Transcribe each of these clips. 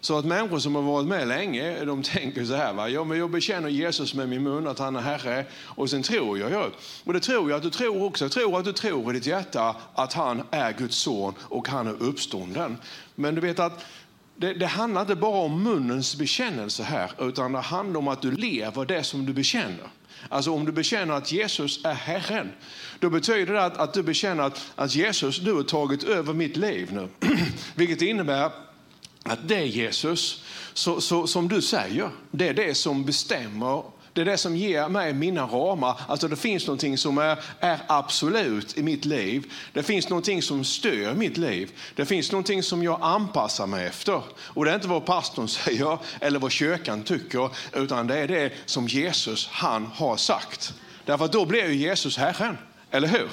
Så att människor som har varit med länge, de tänker så här, va? Ja, men jag bekänner Jesus med min mun att han är Herre och sen tror jag. ju. Och det tror jag att du tror också. Jag tror att du tror i ditt hjärta att han är Guds son och han är uppstånden. Men du vet att det, det, handlar inte bara om munnens bekännelse här, utan det handlar om att du lever det som du bekänner. Alltså om du bekänner att Jesus är Herren, då betyder det att, att du bekänner att, att Jesus, du har tagit över mitt liv nu. Vilket innebär att det är Jesus så, så, som du säger, det är det som bestämmer det är det som ger mig mina ramar. Alltså det finns någonting som är, är absolut i mitt liv. Det finns någonting som stör mitt liv. Det finns någonting som jag anpassar mig efter. Och det är inte vad pastorn säger eller vad kyrkan tycker, utan det är det som Jesus han har sagt. Därför att då blir ju Jesus Herren, eller hur?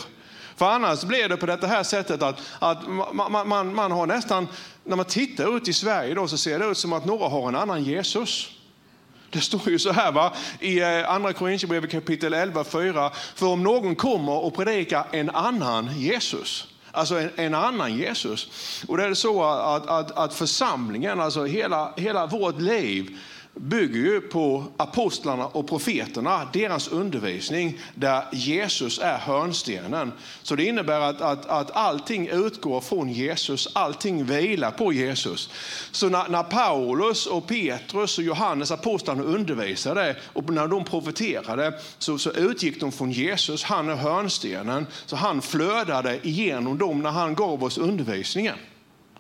För annars blir det på det här sättet att, att man, man, man har nästan, när man tittar ut i Sverige då, så ser det ut som att några har en annan Jesus. Det står ju så här va? i eh, Andra Korinthierbrevet kapitel 11, 4. För om någon kommer och predikar en annan Jesus, alltså en, en, annan Jesus. Och det är så att, att, att församlingen, alltså hela, hela vårt liv, bygger ju på apostlarna och profeterna, deras undervisning där Jesus är hörnstenen. Så det innebär att, att, att allting utgår från Jesus, allting vilar på Jesus. Så när, när Paulus och Petrus och Johannes, apostlarna undervisade och när de profeterade så, så utgick de från Jesus, han är hörnstenen. Så han flödade igenom dem när han gav oss undervisningen.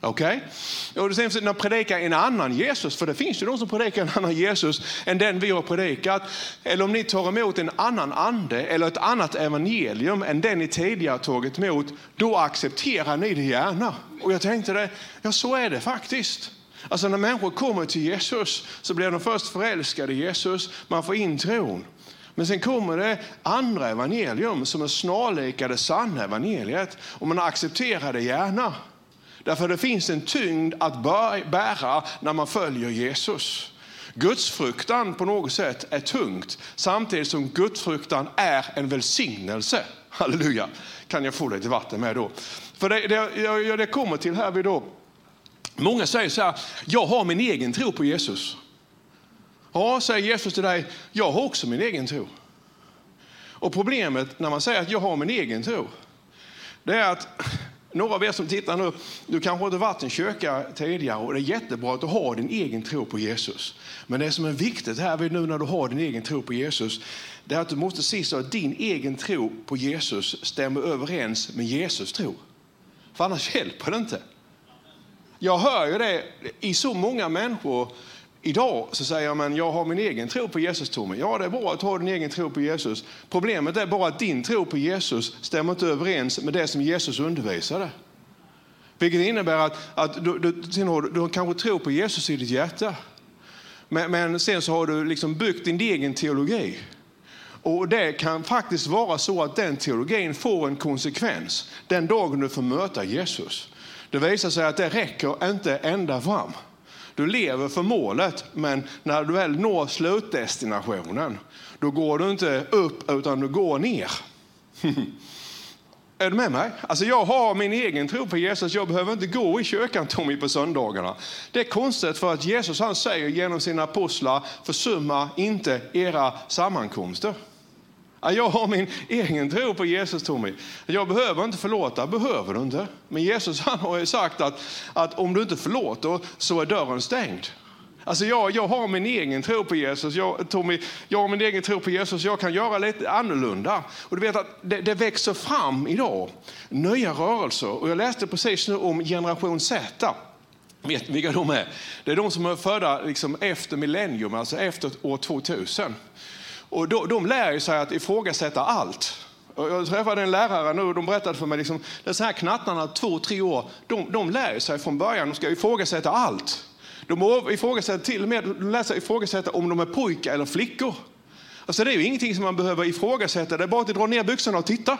Okej? Okay? Och sen när predikar en annan Jesus, för det finns ju de som predikar en annan Jesus än den vi har predikat. Eller om ni tar emot en annan ande eller ett annat evangelium än den ni tidigare tagit emot, då accepterar ni det gärna. Och jag tänkte det, ja så är det faktiskt. Alltså när människor kommer till Jesus så blir de först förälskade i Jesus, man får in tron. Men sen kommer det andra evangelium som är snarlika det sanna evangeliet och man accepterar det gärna. Därför det finns en tyngd att bära när man följer Jesus. Gudsfruktan på något sätt är tungt samtidigt som gudsfruktan är en välsignelse. Halleluja. Kan jag få lite vatten med då? För det, det, det kommer till här vid då. Många säger så här, jag har min egen tro på Jesus. Ja, säger Jesus till dig, jag har också min egen tro. Och problemet när man säger att jag har min egen tro, det är att några av er som tittar nu, du kanske inte varit i en kyrka tidigare och det är jättebra att du har din egen tro på Jesus. Men det som är viktigt här nu när du har din egen tro på Jesus, det är att du måste se så att din egen tro på Jesus stämmer överens med Jesus tro. För annars hjälper det inte. Jag hör ju det i så många människor Idag så säger man jag har min egen tro på Jesus Tommy. Ja, det är bra att ha din egen tro på Jesus. Problemet är bara att din tro på Jesus stämmer inte överens med det som Jesus undervisade. Vilket innebär att, att du, du, du, du kanske tror på Jesus i ditt hjärta. Men, men sen så har du liksom byggt din egen teologi. Och det kan faktiskt vara så att den teologin får en konsekvens den dagen du får möta Jesus. Det visar sig att det räcker inte ända fram. Du lever för målet, men när du väl når slutdestinationen, då går du inte upp utan du går ner. Är du med mig? Alltså jag har min egen tro på Jesus. Jag behöver inte gå i kyrkan Tommy på söndagarna. Det är konstigt för att Jesus han säger genom sina apostlar, försumma inte era sammankomster. Jag har min egen tro på Jesus Tommy. Jag behöver inte förlåta, behöver du inte. Men Jesus han har ju sagt att, att om du inte förlåter så är dörren stängd. Alltså jag, jag har min egen tro på Jesus. Jag, Tommy, jag har min egen tro på Jesus. Jag kan göra lite annorlunda. Och du vet att det, det växer fram idag nya rörelser. Och jag läste precis nu om generation Z. Vet vilka de är? Det är de som är födda liksom efter millennium, alltså efter år 2000. Och de, de lär sig att ifrågasätta allt. Jag träffade en lärare nu och de berättade för mig, liksom, så här knattarna, två, tre år, de, de lär sig från början, de ska ifrågasätta allt. De ifrågasätter till och med, de lär sig ifrågasätta om de är pojkar eller flickor. Alltså det är ju ingenting som man behöver ifrågasätta, det är bara att dra ner byxorna och titta.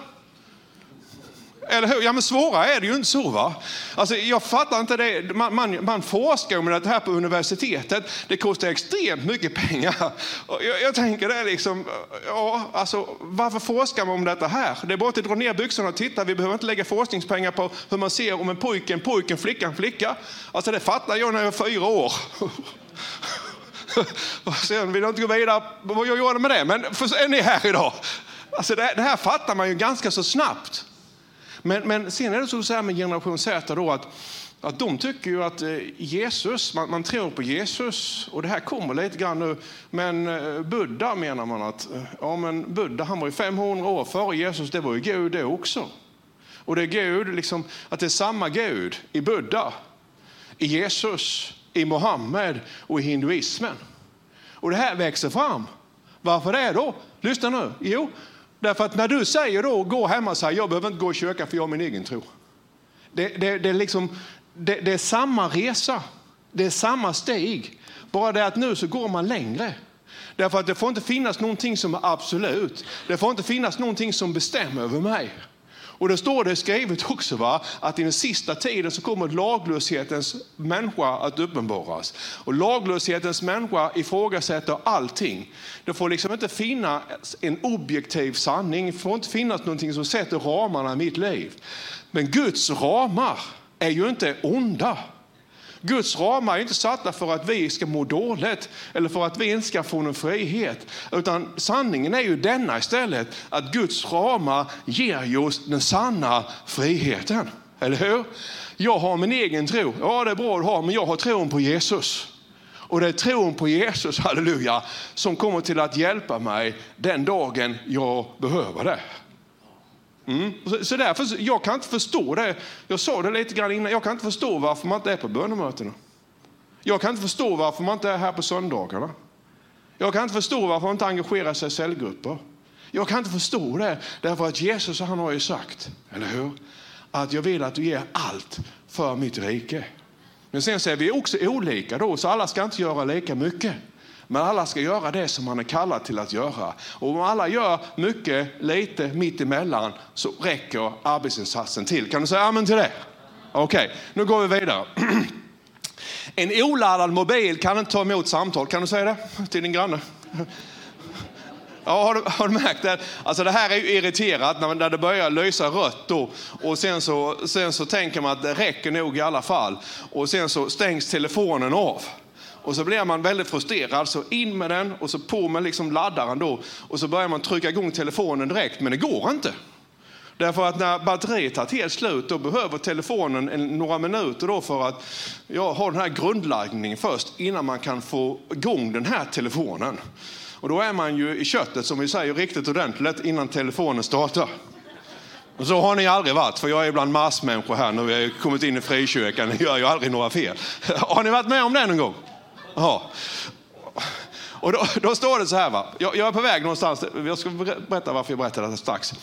Eller hur? Ja, men svårare är det ju inte så. va? Alltså, jag fattar inte det. Man, man, man forskar om det här på universitetet. Det kostar extremt mycket pengar. Jag, jag, tänker det liksom, ja, alltså, varför forskar man om detta här? Det är bara att dra ner byxorna och titta. Vi behöver inte lägga forskningspengar på hur man ser om en pojke en pojke, en flicka en flicka. Alltså, det fattar jag när jag var fyra år. Sen vill jag inte gå vidare vad jag gjorde med det, men är ni här idag? Alltså det, det, här fattar man ju ganska så snabbt. Men, men sen är det så här med generation Z då att, att de tycker ju att eh, Jesus, man, man, tror på Jesus och det här kommer lite grann nu. Men eh, Buddha menar man att, eh, ja men Buddha han var ju 500 år före Jesus, det var ju Gud det också. Och det är Gud, liksom, att det är samma Gud i Buddha, i Jesus, i Mohammed och i hinduismen. Och det här växer fram. Varför det då? Lyssna nu. Jo, därför att när du säger då, gå hemma och säger jag behöver inte gå i kyrkan för jag har min egen tro. Det, det, det, är liksom, det, det är samma resa, det är samma steg. Bara det att nu så går man längre. Därför att det får inte finnas någonting som är absolut. Det får inte finnas någonting som bestämmer över mig. Och då står det skrivet också va, att i den sista tiden så kommer laglöshetens människa att uppenbaras. Och laglöshetens människa ifrågasätter allting. Det får liksom inte finnas en objektiv sanning, det får inte finnas någonting som sätter ramarna i mitt liv. Men Guds ramar är ju inte onda. Guds ramar är inte satta för att vi ska må dåligt eller för att vi inte ska få någon frihet. Utan sanningen är ju denna istället, att Guds ramar ger oss den sanna friheten. Eller hur? Jag har min egen tro. Ja, det är bra att ha, men jag har tron på Jesus. Och det är tron på Jesus, halleluja, som kommer till att hjälpa mig den dagen jag behöver det. Mm. Så, så därför, jag kan inte förstå det. Jag sa det lite grann innan, jag kan inte förstå varför man inte är på bönemötena. Jag kan inte förstå varför man inte är här på söndagarna. Jag kan inte förstå varför man inte engagerar sig i cellgrupper. Jag kan inte förstå det, därför att Jesus han har ju sagt, eller hur? Att jag vill att du ger allt för mitt rike. Men sen säger vi också olika då, så alla ska inte göra lika mycket. Men alla ska göra det som man är kallad till att göra. Och om alla gör mycket, lite, mitt emellan så räcker arbetsinsatsen till. Kan du säga amen till det? Okej, okay, nu går vi vidare. En oladdad mobil kan inte ta emot samtal. Kan du säga det till din granne? Ja, har, du, har du märkt det? Alltså det här är ju irriterat när, när det börjar lysa rött då. Och sen så, sen så tänker man att det räcker nog i alla fall. Och sen så stängs telefonen av. Och så blir man väldigt frustrerad, så in med den och så på med liksom laddaren då. Och så börjar man trycka igång telefonen direkt, men det går inte. Därför att när batteriet tar helt slut, då behöver telefonen några minuter då för att ja, ha den här grundladdningen först innan man kan få igång den här telefonen. Och då är man ju i köttet som vi säger riktigt ordentligt innan telefonen startar. Och så har ni aldrig varit, för jag är bland massmänniskor här nu. Jag har kommit in i frikyrkan, jag gör ju aldrig några fel. Har ni varit med om det någon gång? Ja. Och då, då, står det så här, va? Jag, jag, är på väg någonstans, jag ska berätta varför jag berättar detta strax.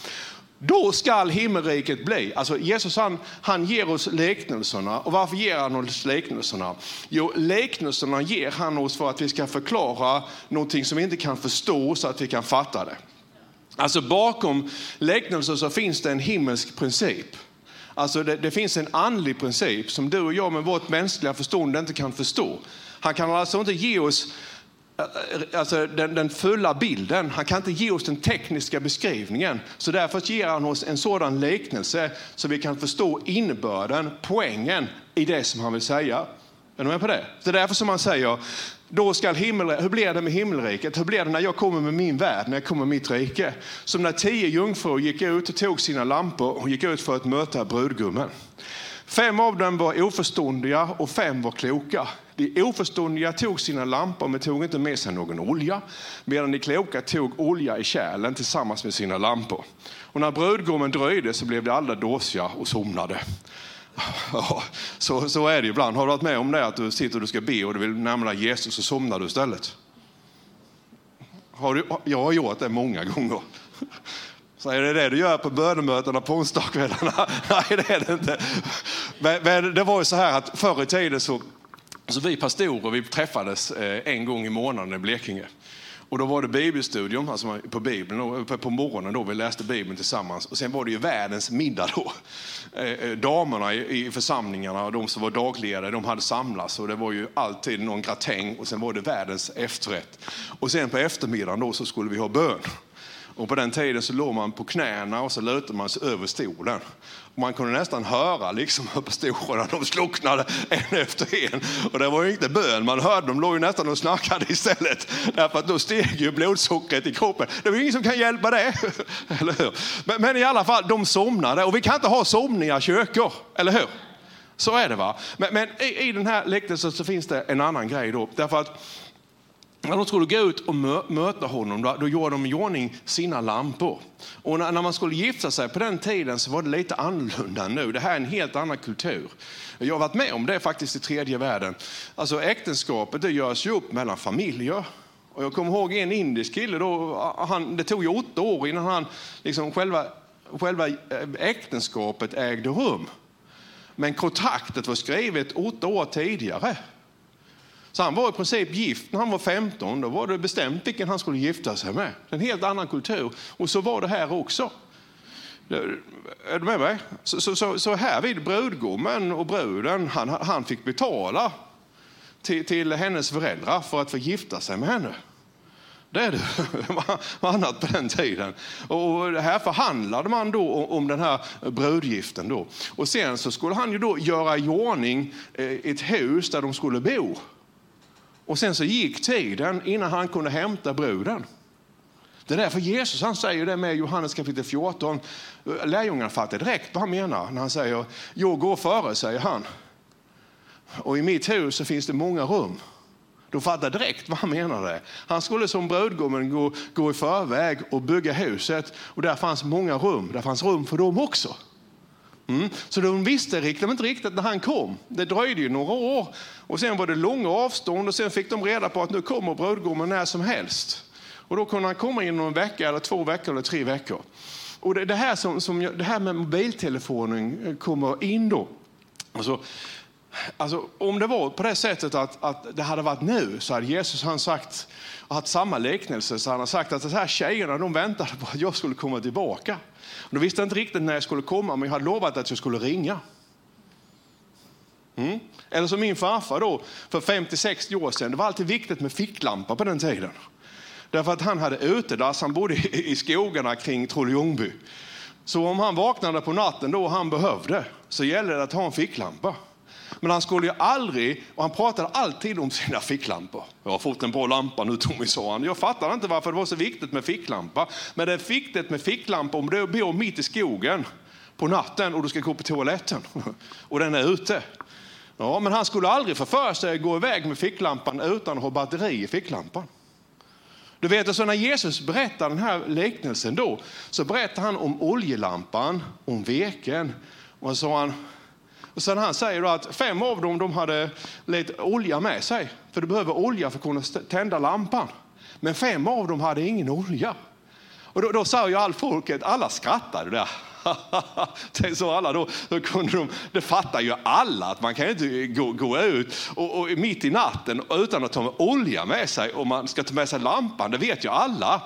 Då skall himmelriket bli, alltså Jesus han, han ger oss liknelserna. Och varför ger han oss liknelserna? Jo, liknelserna ger han oss för att vi ska förklara någonting som vi inte kan förstå så att vi kan fatta det. Alltså bakom liknelser så finns det en himmelsk princip. Alltså det, det, finns en andlig princip som du och jag med vårt mänskliga förstånd inte kan förstå. Han kan alltså inte ge oss eh, alltså den, den, fulla bilden. Han kan inte ge oss den tekniska beskrivningen. Så därför ger han oss en sådan liknelse så vi kan förstå innebörden, poängen i det som han vill säga. Är du med på det? Det är därför som han säger, då ska himmel, hur blir det med himmelriket? Hur blir det när jag kommer med min värld, när jag kommer med mitt rike? Som när tio jungfrur gick ut och tog sina lampor och gick ut för att möta brudgummen. Fem av dem var oförståndiga och fem var kloka. De oförståndiga tog sina lampor men tog inte med sig någon olja, medan de kloka tog olja i kärlen tillsammans med sina lampor. Och när brudgummen dröjde så blev de alla dåsiga och somnade. Ja, så, så är det ibland. Har du varit med om det att du sitter och du ska be och du vill närma dig Jesus och somnar du istället? Har du, jag har gjort det många gånger. Så är det det du gör på bönemötena på onsdagskvällarna? Nej, det är det inte. Men, men, det var ju så här att förr i tiden så, så vi pastorer vi träffades eh, en gång i månaden i Blekinge. Och då var det bibelstudium, alltså på Bibeln, på morgonen då vi läste Bibeln tillsammans. Och sen var det ju världens middag då. Eh, eh, damerna i församlingarna, de som var dagledare, de hade samlats och det var ju alltid någon gratäng och sen var det världens efterrätt. Och sen på eftermiddagen då så skulle vi ha bön. Och på den tiden så låg man på knäna och så lutade man sig över stolen. Och man kunde nästan höra liksom på stolarna, de slocknade en efter en. Och det var ju inte bön man hörde, de låg ju nästan och snackade istället. Därför att då steg ju blodsockret i kroppen. Det var ingen som kan hjälpa det. Eller hur? Men, men, i alla fall, de somnade. Och vi kan inte ha somniga kyrkor, eller hur? Så är det va. Men, men i, i den här läktelsen så finns det en annan grej då. Därför att när de skulle gå ut och möta honom, då, då gjorde de i ordning sina lampor. Och när, när, man skulle gifta sig på den tiden så var det lite annorlunda nu. Det här är en helt annan kultur. Jag har varit med om det faktiskt i tredje världen. Alltså äktenskapet det görs ju upp mellan familjer. Och jag kommer ihåg en indisk kille, då, han, det tog ju åtta år innan han, liksom själva, själva eh, äktenskapet ägde rum. Men kontraktet var skrivet åtta år tidigare. Så han var i princip gift när han var 15. Då var det bestämt vilken han skulle gifta sig med. En helt annan kultur. Och så var det här också. Är du med mig? Så, så, så, så här vid brudgummen och bruden, han, han fick betala till, till hennes föräldrar för att få gifta sig med henne. Det är det var annat på den tiden. Och här förhandlade man då om den här brudgiften. Då. Och sen så skulle han ju då göra i ordning eh, ett hus där de skulle bo. Och sen så gick tiden innan han kunde hämta bruden. Det är därför Jesus han säger det med Johannes kapitel 14. Lärjungarna fattar direkt vad han menar när han säger jag går före, säger han. Och i mitt hus så finns det många rum. De fattar direkt vad han menade. Han skulle som brudgummen gå, gå i förväg och bygga huset och där fanns många rum. Där fanns rum för dem också. Mm. Så de visste riktigt, inte riktigt när han kom. Det dröjde ju några år och sen var det långa avstånd och sen fick de reda på att nu kommer brudgummen när som helst. Och då kunde han komma inom en vecka, eller två veckor eller tre veckor. Och det, det här, som, som, det här med mobiltelefonen eh, kommer in då. Alltså, alltså, om det var på det sättet att, att det hade varit nu så hade Jesus han sagt, haft samma liknelse, så han har sagt att de här tjejerna de väntade på att jag skulle komma tillbaka. De visste inte riktigt när jag skulle komma, men jag hade lovat att jag skulle ringa. Mm. Eller som min farfar då, för 50-60 år sedan. Det var alltid viktigt med ficklampa på den tiden. Därför att han hade utedass, han bodde i skogarna kring Trolle Så om han vaknade på natten då han behövde, så gällde det att ha en ficklampa. Men han skulle ju aldrig, och han pratade alltid om sina ficklampor. Jag har fått en bra lampa nu Tommy, sa han. Jag fattade inte varför det var så viktigt med ficklampa. Men det är viktigt med ficklampa om du bor mitt i skogen på natten och du ska gå på toaletten och den är ute. Ja, men han skulle aldrig få för sig att gå iväg med ficklampan utan att ha batteri i ficklampan. Du vet, alltså när Jesus berättar den här liknelsen då, så berättar han om oljelampan, om veken. Och så sa han, och sen han säger att fem av dem de hade lite olja med sig, för du behöver olja för att kunna tända lampan. Men fem av dem hade ingen olja. Och då, då sa ju all folket, alla skrattade där. så alla då, då kunde de, det fattar ju alla att man kan inte gå, gå ut och, och mitt i natten utan att ta med olja med sig och man ska ta med sig lampan, det vet ju alla.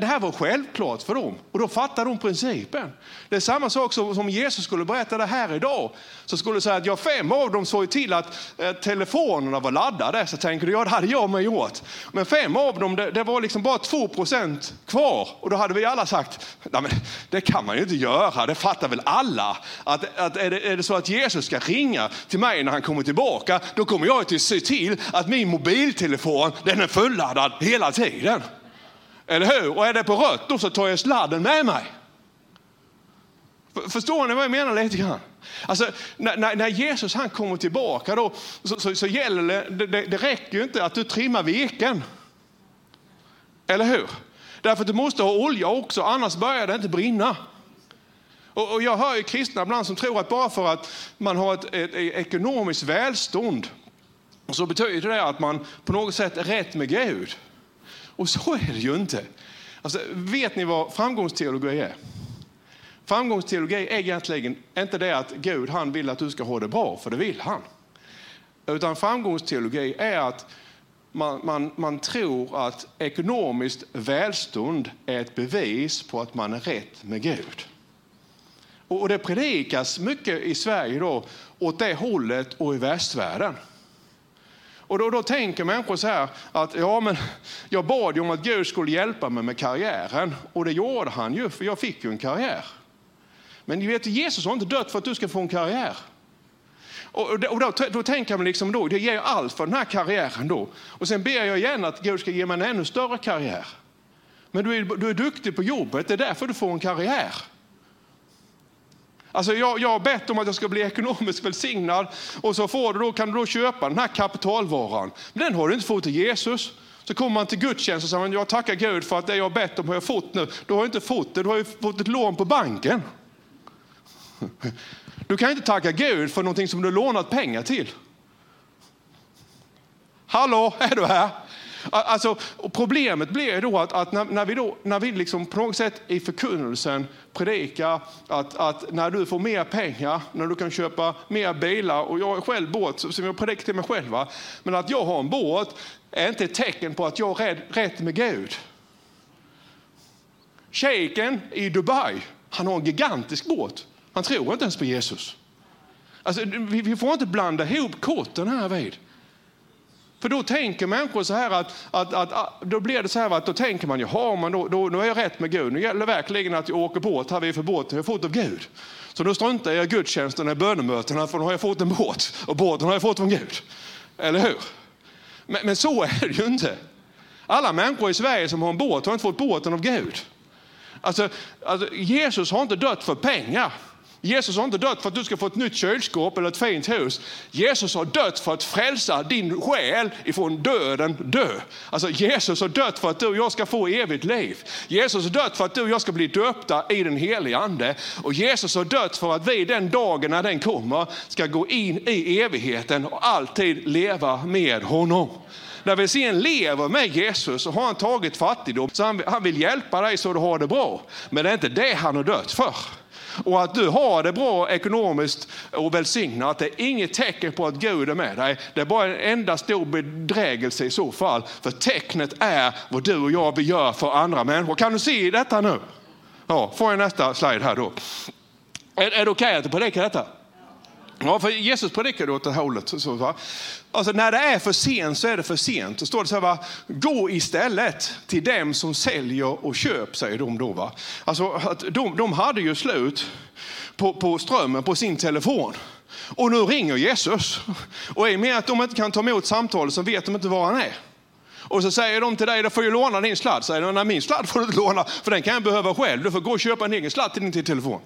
Det här var självklart för dem och då fattade de principen. Det är samma sak som om Jesus skulle berätta det här idag. Så skulle du säga att ja, fem av dem såg till att eh, telefonerna var laddade. Så tänker du, ja det hade jag med gjort. Men fem av dem, det, det var liksom bara två procent kvar. Och då hade vi alla sagt, nej men det kan man ju inte göra. Det fattar väl alla. Att, att är, det, är det så att Jesus ska ringa till mig när han kommer tillbaka, då kommer jag att se till att min mobiltelefon, den är fulladdad hela tiden. Eller hur? Och är det på rött då så tar jag sladden med mig. Förstår ni vad jag menar lite grann? Alltså, när, när Jesus han kommer tillbaka då, så, så, så gäller det, det, det räcker ju inte att du trimmar veken. Eller hur? Därför att du måste ha olja också, annars börjar det inte brinna. Och, och jag hör ju kristna ibland som tror att bara för att man har ett, ett, ett ekonomiskt välstånd så betyder det att man på något sätt är rätt med Gud. Och så är det ju inte. Alltså, vet ni vad framgångsteologi är? Framgångsteologi är egentligen inte det att Gud han vill att du ska ha det bra, för det vill han. Utan framgångsteologi är att man, man, man tror att ekonomiskt välstånd är ett bevis på att man är rätt med Gud. Och det predikas mycket i Sverige då, åt det hållet och i västvärlden. Och då, då tänker människor så här att ja, men jag bad ju om att Gud skulle hjälpa mig med karriären och det gjorde han ju, för jag fick ju en karriär. Men vet, Jesus har inte dött för att du ska få en karriär. Och, då, och då, då, tänker man liksom då, det ger jag allt för den här karriären då. Och sen ber jag igen att Gud ska ge mig en ännu större karriär. Men du är, du är duktig på jobbet, det är därför du får en karriär. Alltså jag, jag har bett om att jag ska bli ekonomiskt välsignad och så får du då, kan du då köpa den här kapitalvaran. Men den har du inte fått till Jesus. Så kommer man till gudstjänst och säger jag tackar Gud för att det jag har bett om har jag fått nu. Du har inte fått det, du har ju fått ett lån på banken. Du kan inte tacka Gud för någonting som du lånat pengar till. Hallå, är du här? Alltså, problemet blir då att, att när, när, vi, då, när vi liksom på något sätt i förkunnelsen predikar att, att när du får mer pengar, när du kan köpa mer bilar, och jag är själv båt, som jag predikar till mig själv, va? men att jag har en båt är inte ett tecken på att jag är rätt, med Gud. Shejken i Dubai, han har en gigantisk båt. Han tror inte ens på Jesus. Alltså, vi, vi får inte blanda ihop korten här vid. För då tänker människor så här att, att, att, då blir det så här att då tänker man, jaha, men då, då, då är jag rätt med Gud. Nu gäller det verkligen att jag åker båt, här vi för båt, jag har fått av Gud. Så då struntar jag i gudstjänsterna, i bönemötena, för nu har jag fått en båt. Och båten har jag fått från Gud. Eller hur? Men, men så är det ju inte. Alla människor i Sverige som har en båt har inte fått båten av Gud. Alltså, alltså Jesus har inte dött för pengar. Jesus har inte dött för att du ska få ett nytt kylskåp eller ett fint hus. Jesus har dött för att frälsa din själ ifrån döden dö. Alltså Jesus har dött för att du och jag ska få evigt liv. Jesus har dött för att du och jag ska bli döpta i den helige ande. Och Jesus har dött för att vi den dagen när den kommer ska gå in i evigheten och alltid leva med honom. När vi sen lever med Jesus så har han tagit fattigdom, så han, han vill hjälpa dig så du har det bra. Men det är inte det han har dött för. Och att du har det bra ekonomiskt och välsignat, det är inget tecken på att Gud är med dig. Det är bara en enda stor bedrägelse i så fall. För tecknet är vad du och jag gör för andra människor. Kan du se detta nu? Ja, får jag nästa slide här då. Är, är det okej okay att du predikar detta? Ja, för Jesus predikade åt det här hållet. Så, va? Alltså, när det är för sent så är det för sent. Då står det så här, va? gå istället till dem som säljer och köp, säger de då. Va? Alltså, att de, de hade ju slut på, på strömmen på sin telefon. Och nu ringer Jesus. Och i och med att de inte kan ta emot samtalet så vet de inte var han är. Och så säger de till dig, då får du låna din sladd. Säger de, nej min sladd får du inte låna, för den kan jag behöva själv. Du får gå och köpa en egen sladd till din telefon.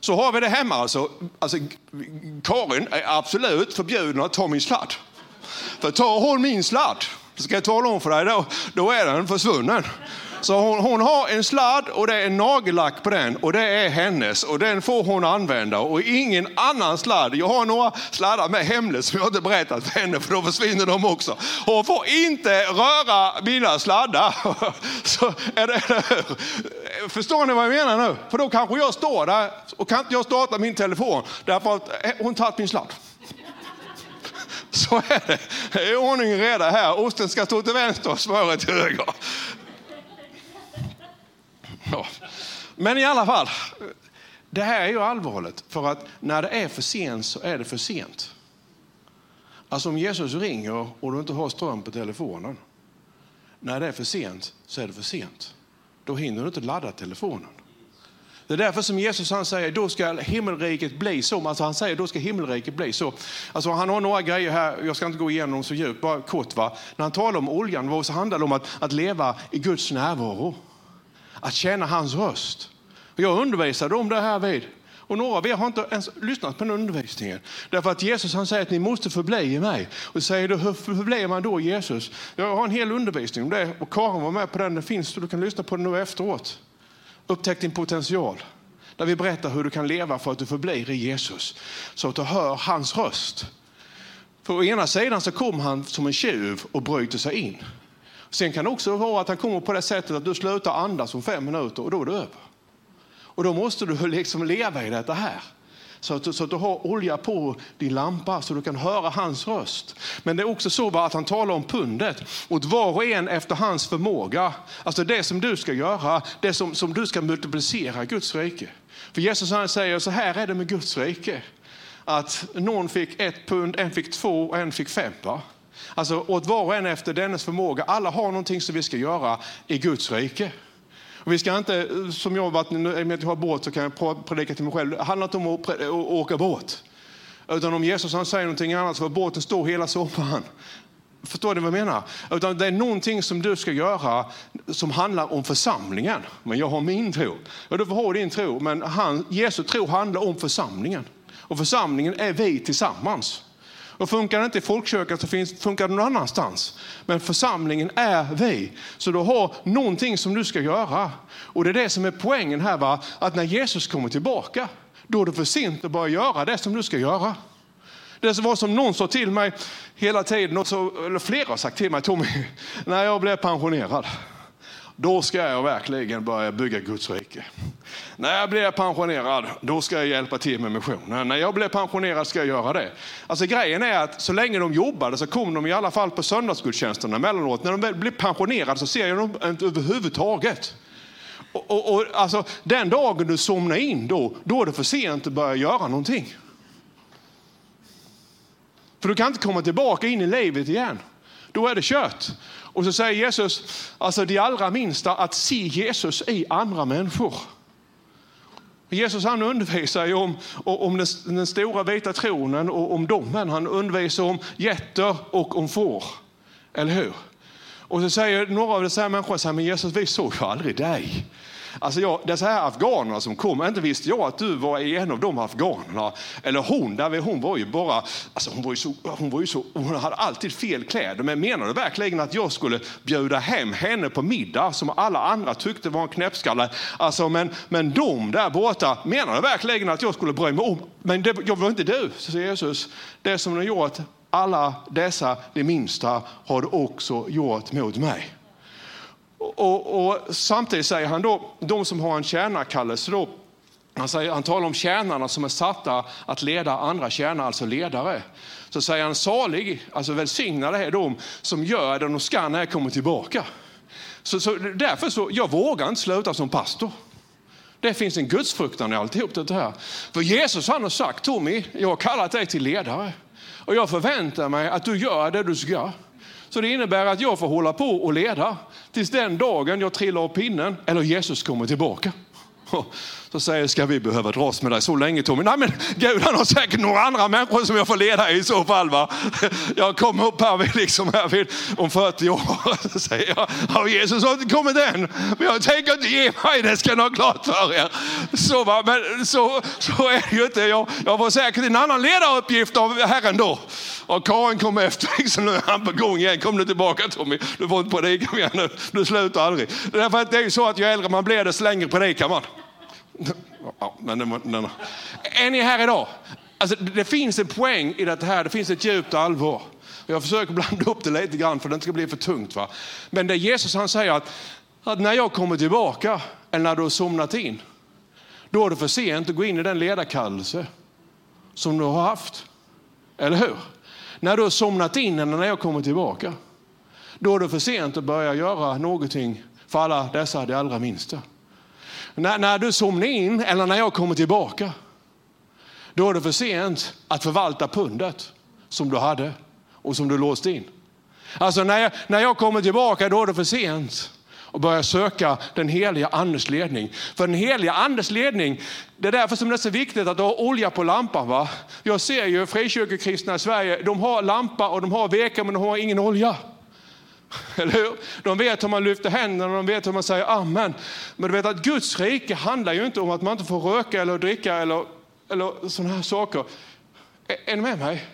Så har vi det hemma alltså. alltså Karin är absolut förbjuden att ta min sladd. För tar hon min sladd, ska jag tala om för dig, då, då är den försvunnen. Så hon, hon, har en sladd och det är nagellack på den och det är hennes och den får hon använda och ingen annan sladd. Jag har några sladdar med hemligt som jag inte berättat för henne för då försvinner de också. Hon får inte röra mina sladdar. Så är det, Förstår ni vad jag menar nu? För då kanske jag står där och kan inte jag starta min telefon därför att eh, hon tagit min sladd. Så är det. Det är ordning och reda här. Osten ska stå till vänster och smöret till höger. Ja. Men i alla fall, det här är ju allvarligt. För att när det är för sent så är det för sent. Alltså om Jesus ringer och du inte har ström på telefonen. När det är för sent så är det för sent. Då hinner du inte ladda telefonen. Det är därför som Jesus han säger, då ska himmelriket bli så. Alltså han säger, då ska himmelriket bli så. Alltså han har några grejer här, jag ska inte gå igenom dem så djupt, bara kort. Va? När han talar om oljan så handlar det om att, att leva i Guds närvaro. Att känna hans röst. Jag undervisade om det här vid och några av er har inte ens lyssnat på den undervisningen. Därför att Jesus han säger att ni måste förbli i mig. Och säger du, hur förblir man då Jesus? Jag har en hel undervisning om det och Karin var med på den. Den finns så du kan lyssna på den nu efteråt. Upptäck din potential. Där vi berättar hur du kan leva för att du förblir i Jesus. Så att du hör hans röst. För å ena sidan så kom han som en tjuv och bryter sig in. Sen kan det också vara att han kommer på det sättet att du slutar andas om fem minuter och då är du över. Och då måste du liksom leva i detta här. Så att, så att du har olja på din lampa så du kan höra hans röst. Men det är också så att han talar om pundet. Åt var och en efter hans förmåga. Alltså det som du ska göra, det som, som du ska multiplicera Guds rike. För Jesus han säger så här är det med Guds rike. Att någon fick ett pund, en fick två och en fick fem. Va? Alltså åt var och en efter dennes förmåga. Alla har någonting som vi ska göra i Guds rike. Och vi ska inte, som jag varit, med att jag har båt så kan jag predika till mig själv. Det handlar inte om att åka båt. Utan om Jesus han säger någonting annat så får båten stå hela sommaren. Förstår ni vad jag menar? Utan det är någonting som du ska göra som handlar om församlingen. Men jag har min tro. Och du får ha din tro. Men han, Jesu tro handlar om församlingen. Och församlingen är vi tillsammans. Och funkar det inte i folkkyrkan så finns, funkar det någon annanstans. Men församlingen är vi. Så du har någonting som du ska göra. Och det är det som är poängen här, va? att när Jesus kommer tillbaka, då är det för sent att börja göra det som du ska göra. Det var som någon sa till mig hela tiden, eller flera har sagt till mig, Tommy, när jag blev pensionerad, då ska jag verkligen börja bygga Guds rike. När jag blir pensionerad, då ska jag hjälpa till med missionen. När jag blir pensionerad ska jag göra det. Alltså grejen är att så länge de jobbade så kom de i alla fall på söndagsgudstjänsterna emellanåt. När de blir pensionerade så ser jag dem inte överhuvudtaget. Och, och, och, alltså, den dagen du somnar in då, då är det för sent att börja göra någonting. För du kan inte komma tillbaka in i livet igen. Då är det kört. Och så säger Jesus, alltså de allra minsta, att se Jesus i andra människor. Jesus han undervisar ju om, om den, den, stora vita tronen och om domen. Han undervisar om getter och om får. Eller hur? Och så säger några av dessa människor, men Jesus vi såg ju aldrig dig. Alltså jag, dessa här afghanerna som kom, inte visste jag att du var en av de afghanerna. Eller hon, där hon var ju bara, alltså hon var ju så, hon var ju så, hon hade alltid fel kläder. Men menar du verkligen att jag skulle bjuda hem henne på middag som alla andra tyckte var en knäppskalle? Alltså men, men de där borta, menar du verkligen att jag skulle bry mig om? Men det, jag var inte du, säger Jesus. Det som du gjort alla dessa, de minsta, har du också gjort mot mig. Och, och, samtidigt säger han då, de som har en tjänarkallelse då, han, säger, han talar om tjänarna som är satta att leda andra tjänare, alltså ledare. Så säger han salig, alltså välsignade är de som gör det de ska när jag kommer tillbaka. Så, så därför så, jag vågar inte sluta som pastor. Det finns en gudsfruktan i alltihop det här. För Jesus han har sagt, Tommy, jag har kallat dig till ledare. Och jag förväntar mig att du gör det du ska. Så det innebär att jag får hålla på och leda tills den dagen jag trillar av pinnen eller Jesus kommer tillbaka. Så säger jag, ska vi behöva dras med dig så länge Tommy? Nej men Gud han har säkert några andra människor som jag får leda i så fall. Va? Jag kommer upp här, vid, liksom här vid, om 40 år. Så säger jag, har Jesus har inte kommit än. Men jag tänker inte ge mig, det ska ni ha klart för er. Så, va? Men så, så är det ju inte. Jag, jag får säkert en annan ledaruppgift av Herren då. Och Karin kom efter, liksom, nu är han på gång igen. Kom nu tillbaka Tommy, du får inte predika mer nu. Du slutar aldrig. Därför att det är ju så att ju äldre man blir desto längre predikar man. Ja, men den, den, är ni här idag? Alltså, det finns en poäng i det här, det finns ett djupt allvar. Jag försöker blanda upp det lite grann för det inte ska bli för tungt. Va? Men det Jesus han säger att, att när jag kommer tillbaka, eller när du har somnat in, då är det för sent att gå in i den ledarkallelse som du har haft. Eller hur? När du har somnat in eller när jag kommer tillbaka, då är det för sent att börja göra någonting för alla dessa, de allra minsta. När, när du somnar in eller när jag kommer tillbaka, då är det för sent att förvalta pundet som du hade och som du låste in. Alltså när jag, när jag kommer tillbaka, då är det för sent och börja söka den heliga Andens ledning. För den heliga Andens ledning, det är därför som det är så viktigt att ha olja på lampan. Va? Jag ser ju frikyrkokristna i Sverige, de har lampa och de har veka men de har ingen olja. Eller hur? De vet hur man lyfter händerna, de vet hur man säger amen. Men du vet att Guds rike handlar ju inte om att man inte får röka eller dricka eller, eller sådana här saker. Är, är ni med mig?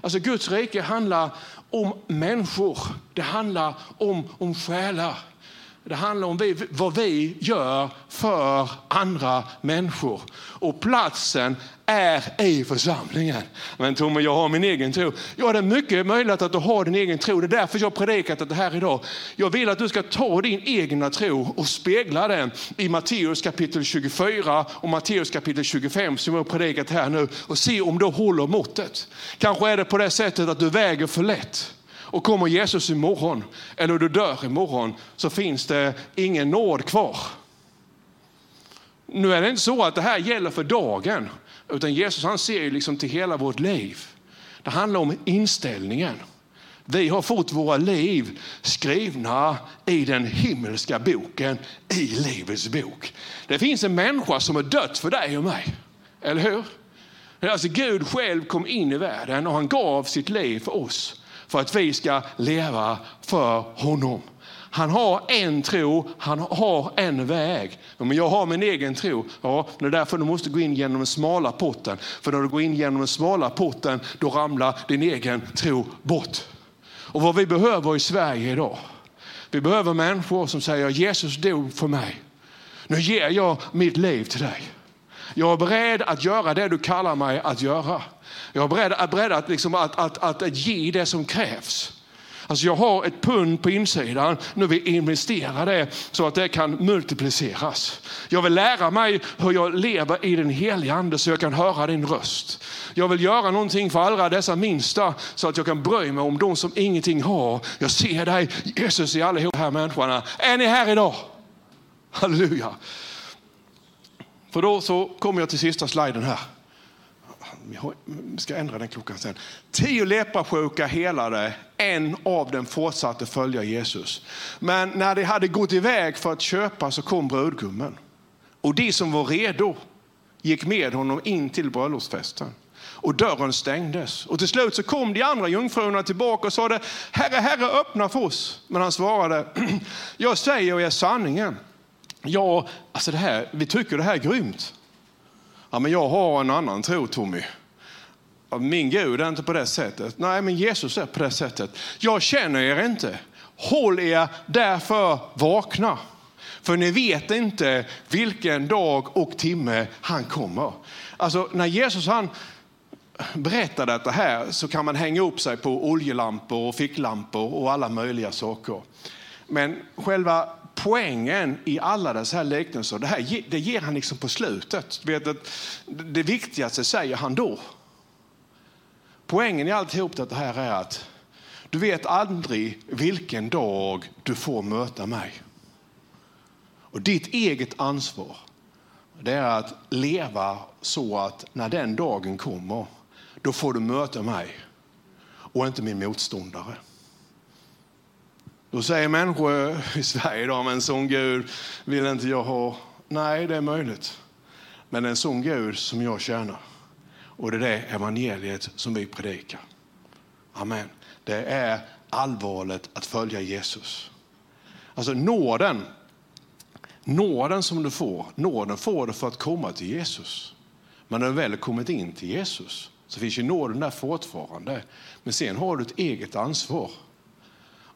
Alltså Guds rike handlar om människor. Det handlar om, om själar. Det handlar om vi, vad vi gör för andra människor. Och platsen är i församlingen. Men Tommy, jag har min egen tro. Ja, det är mycket möjligt att du har din egen tro. Det är därför jag har predikat det här idag. Jag vill att du ska ta din egna tro och spegla den i Matteus kapitel 24 och Matteus kapitel 25 som jag har predikat här nu och se om du håller måttet. Kanske är det på det sättet att du väger för lätt. Och kommer Jesus imorgon, eller du dör imorgon, så finns det ingen nåd kvar. Nu är det inte så att det här gäller för dagen, utan Jesus han ser liksom till hela vårt liv. Det handlar om inställningen. Vi har fått våra liv skrivna i den himmelska boken, i Livets bok. Det finns en människa som har dött för dig och mig, eller hur? Alltså Gud själv kom in i världen och han gav sitt liv för oss för att vi ska leva för honom. Han har en tro, han har en väg. Men jag har min egen tro. Ja, det är därför du måste gå in genom den smala porten. För när du går in genom den smala porten, då ramlar din egen tro bort. Och vad vi behöver i Sverige idag, vi behöver människor som säger Jesus dog för mig. Nu ger jag mitt liv till dig. Jag är beredd att göra det du kallar mig att göra. Jag är beredd, beredd att, liksom, att, att, att, att ge det som krävs. Alltså jag har ett pund på insidan, nu vill jag investera det så att det kan multipliceras. Jag vill lära mig hur jag lever i den heliga ande så jag kan höra din röst. Jag vill göra någonting för alla dessa minsta så att jag kan bry mig om de som ingenting har. Jag ser dig Jesus i alla de här människorna. Är ni här idag? Halleluja. För då så kommer jag till sista sliden här. Vi ska ändra den klockan sen. Tio leprasjuka helade, en av dem fortsatte följa Jesus. Men när de hade gått iväg för att köpa så kom brudgummen. Och de som var redo gick med honom in till bröllopsfesten. Och dörren stängdes. Och till slut så kom de andra jungfrurna tillbaka och sade Herre, Herre, öppna för oss. Men han svarade, jag säger er sanningen. Ja, alltså det här, vi tycker det här är grymt. Ja, men jag har en annan tro, Tommy. Min Gud är inte på det sättet. Nej, men Jesus är på det sättet. Jag känner er inte. Håll er därför vakna. För ni vet inte vilken dag och timme han kommer. Alltså när Jesus han berättar detta här så kan man hänga upp sig på oljelampor och ficklampor och alla möjliga saker. Men själva poängen i alla dessa här liknelser, det, här, det ger han liksom på slutet. Vet att det viktigaste säger han då. Poängen i alltihop det här är att du vet aldrig vilken dag du får möta mig. Och ditt eget ansvar det är att leva så att när den dagen kommer, då får du möta mig och inte min motståndare. Då säger människor eh, i Sverige idag, men en sån Gud vill inte jag ha. Nej, det är möjligt. Men en sån Gud som jag tjänar. Och det är det evangeliet som vi predikar. Amen. Det är allvarligt att följa Jesus. Alltså nåden, nåden som du får, nåden får du för att komma till Jesus. Men när du väl kommit in till Jesus så finns ju nåden där fortfarande. Men sen har du ett eget ansvar.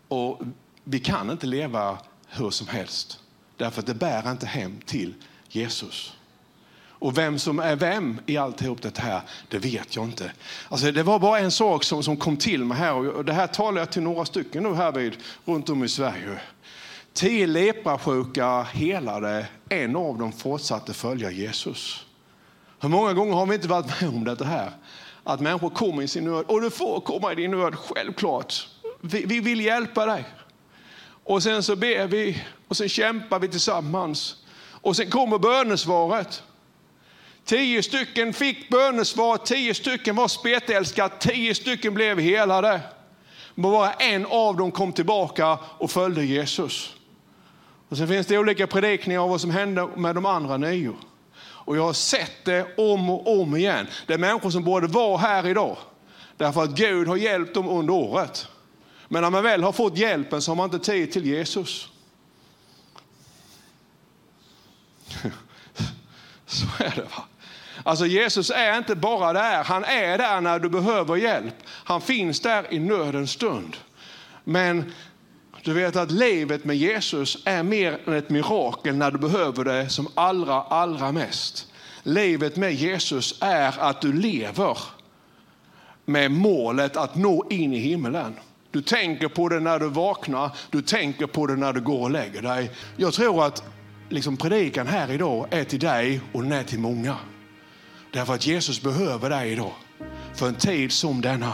Och vi kan inte leva hur som helst. Därför att det bär inte hem till Jesus. Och vem som är vem i alltihop det här, det vet jag inte. Alltså, det var bara en sak som, som kom till mig här och det här talar jag till några stycken nu här vid, runt om i Sverige. Tio leprasjuka helade, en av dem fortsatte följa Jesus. Hur många gånger har vi inte varit med om det här? Att människor kommer i sin nöd, och du får komma i din nöd, självklart. Vi, vi vill hjälpa dig. Och sen så ber vi och sen kämpar vi tillsammans. Och sen kommer bönesvaret. Tio stycken fick bönesvar, tio stycken var spetälskade, tio stycken blev helade. Men bara en av dem kom tillbaka och följde Jesus. Och sen finns det olika predikningar av vad som hände med de andra nio. Och jag har sett det om och om igen. Det är människor som borde vara här idag. Därför att Gud har hjälpt dem under året. Men när man väl har fått hjälpen så har man inte tid till Jesus. Så är det. va. Alltså Jesus är inte bara där, han är där när du behöver hjälp. Han finns där i nödens stund. Men Du vet att livet med Jesus är mer än ett mirakel när du behöver det som allra, allra mest. Livet med Jesus är att du lever med målet att nå in i himlen. Du tänker på det när du vaknar, du tänker på det när du går och lägger dig. Jag tror att liksom predikan här idag är till dig och den är till många. Därför att Jesus behöver dig idag för en tid som denna.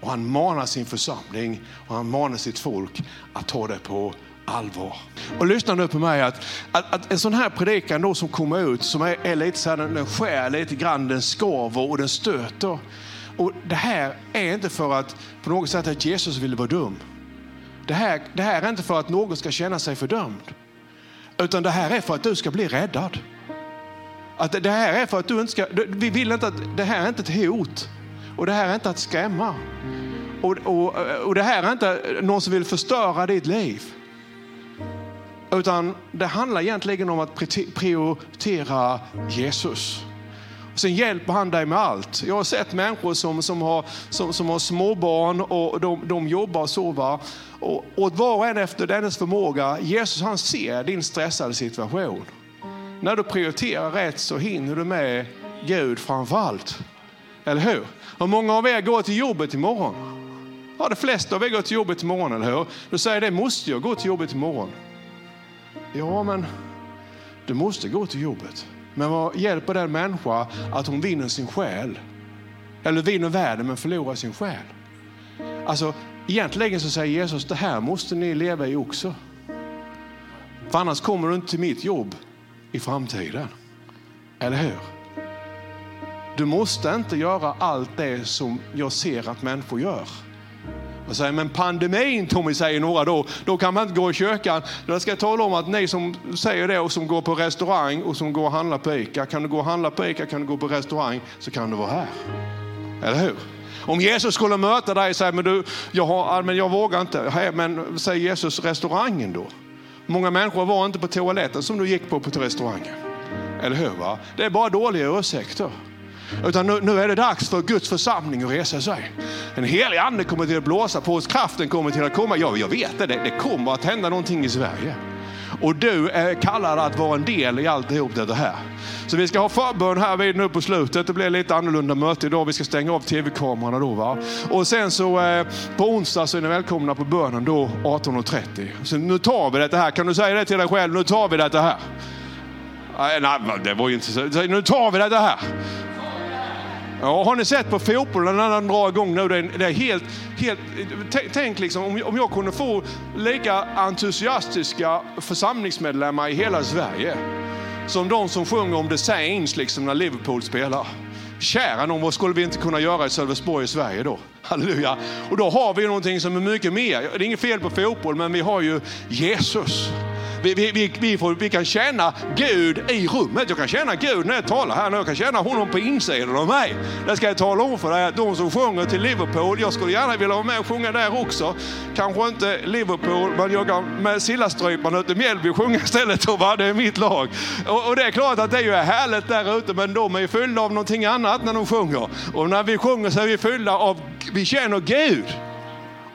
Och han manar sin församling och han manar sitt folk att ta det på allvar. Och lyssna nu på mig att, att, att en sån här predikan då som kommer ut som är, är lite så här, den skär lite grann, den skaver och den stöter. Och det här är inte för att på något sätt att Jesus ville vara dum. Det här, det här är inte för att någon ska känna sig fördömd. Utan det här är för att du ska bli räddad. Att det här är för att du inte ska, vi vill inte att, det här är inte ett hot. Och det här är inte att skrämma. Och, och, och det här är inte någon som vill förstöra ditt liv. Utan det handlar egentligen om att prioritera Jesus. Sen hjälper han dig med allt. Jag har sett människor som, som, har, som, som har småbarn och de, de jobbar och sover. Och, och var och en efter dennes förmåga. Jesus han ser din stressade situation. När du prioriterar rätt så hinner du med Gud framför allt. Eller hur? Hur många av er går till jobbet imorgon. Ja, de flesta av er går till jobbet imorgon, eller hur? Du säger det, måste jag gå till jobbet imorgon? Ja, men du måste gå till jobbet. Men vad hjälper den människa att hon vinner sin själ? Eller vinner världen men förlorar sin själ? Alltså, egentligen så säger Jesus, det här måste ni leva i också. För annars kommer du inte till mitt jobb i framtiden. Eller hur? Du måste inte göra allt det som jag ser att människor gör. Och säger, men pandemin Tommy säger några då, då kan man inte gå i kyrkan. Då ska jag tala om att ni som säger det och som går på restaurang och som går och handlar på ICA, kan du gå och handla på ICA, kan du gå på restaurang så kan du vara här. Eller hur? Om Jesus skulle möta dig och säga, men du, jag, har, men jag vågar inte, men säger Jesus restaurangen då? Många människor var inte på toaletten som du gick på på restaurangen. Eller hur? Va? Det är bara dåliga ursäkter. Utan nu, nu, är det dags för Guds församling att resa sig. En helig ande kommer till att blåsa på oss, kraften kommer till att komma. Ja, jag vet det, det kommer att hända någonting i Sverige. Och du är kallad att vara en del i alltihop det här. Så vi ska ha förbön här vid nu på slutet. Det blir lite annorlunda möte idag. Vi ska stänga av tv-kamerorna då. Va? Och sen så eh, på onsdag så är ni välkomna på bönen då 18.30. Så nu tar vi det här. Kan du säga det till dig själv? Nu tar vi det här. Nej, det var ju inte så. Nu tar vi det här. Ja, har ni sett på fotbollen när den drar igång nu? Det är, helt, helt, tänk liksom om, om jag kunde få lika entusiastiska församlingsmedlemmar i hela Sverige som de som sjunger om The Saints liksom när Liverpool spelar. Kära någon, vad skulle vi inte kunna göra i Sölvesborg i Sverige då? Halleluja. Och då har vi någonting som är mycket mer. Det är inget fel på fotboll, men vi har ju Jesus. Vi, vi, vi, vi, får, vi kan känna Gud i rummet. Jag kan känna Gud när jag talar här nu. Jag kan känna honom på insidan av mig. Det ska jag tala om för dig att de som sjunger till Liverpool, jag skulle gärna vilja vara med och sjunga där också. Kanske inte Liverpool, men jag kan med Sillastryparna ute i Mjällby sjunga istället. Och va? Det är mitt lag. Och, och, det är klart att det är härligt där ute, men de är fyllda av någonting annat när de sjunger. Och när vi sjunger så är vi fyllda av, vi känner Gud.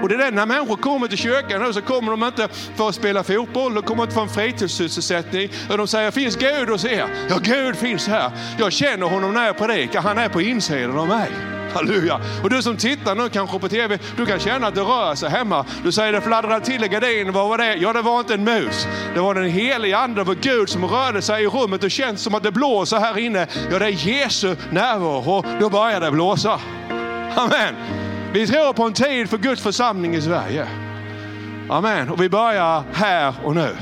Och det är det, när människor kommer till kyrkan nu så kommer de inte för att spela fotboll, de kommer inte för en fritidssysselsättning. De säger, finns Gud hos er? Ja, Gud finns här. Jag känner honom när jag predikar, han är på insidan av mig. Halleluja. Och du som tittar nu kanske på TV, du kan känna att det rör sig hemma. Du säger det fladdrar till i gardinen, vad var det? Ja, det var inte en mus. Det var den heliga ande, det Gud som rörde sig i rummet. Det känns som att det blåser här inne. Ja, det är Jesu närvaro. Då börjar det blåsa. Amen. Vi tror på en tid för Guds församling i Sverige. Amen. Och vi börjar här och nu.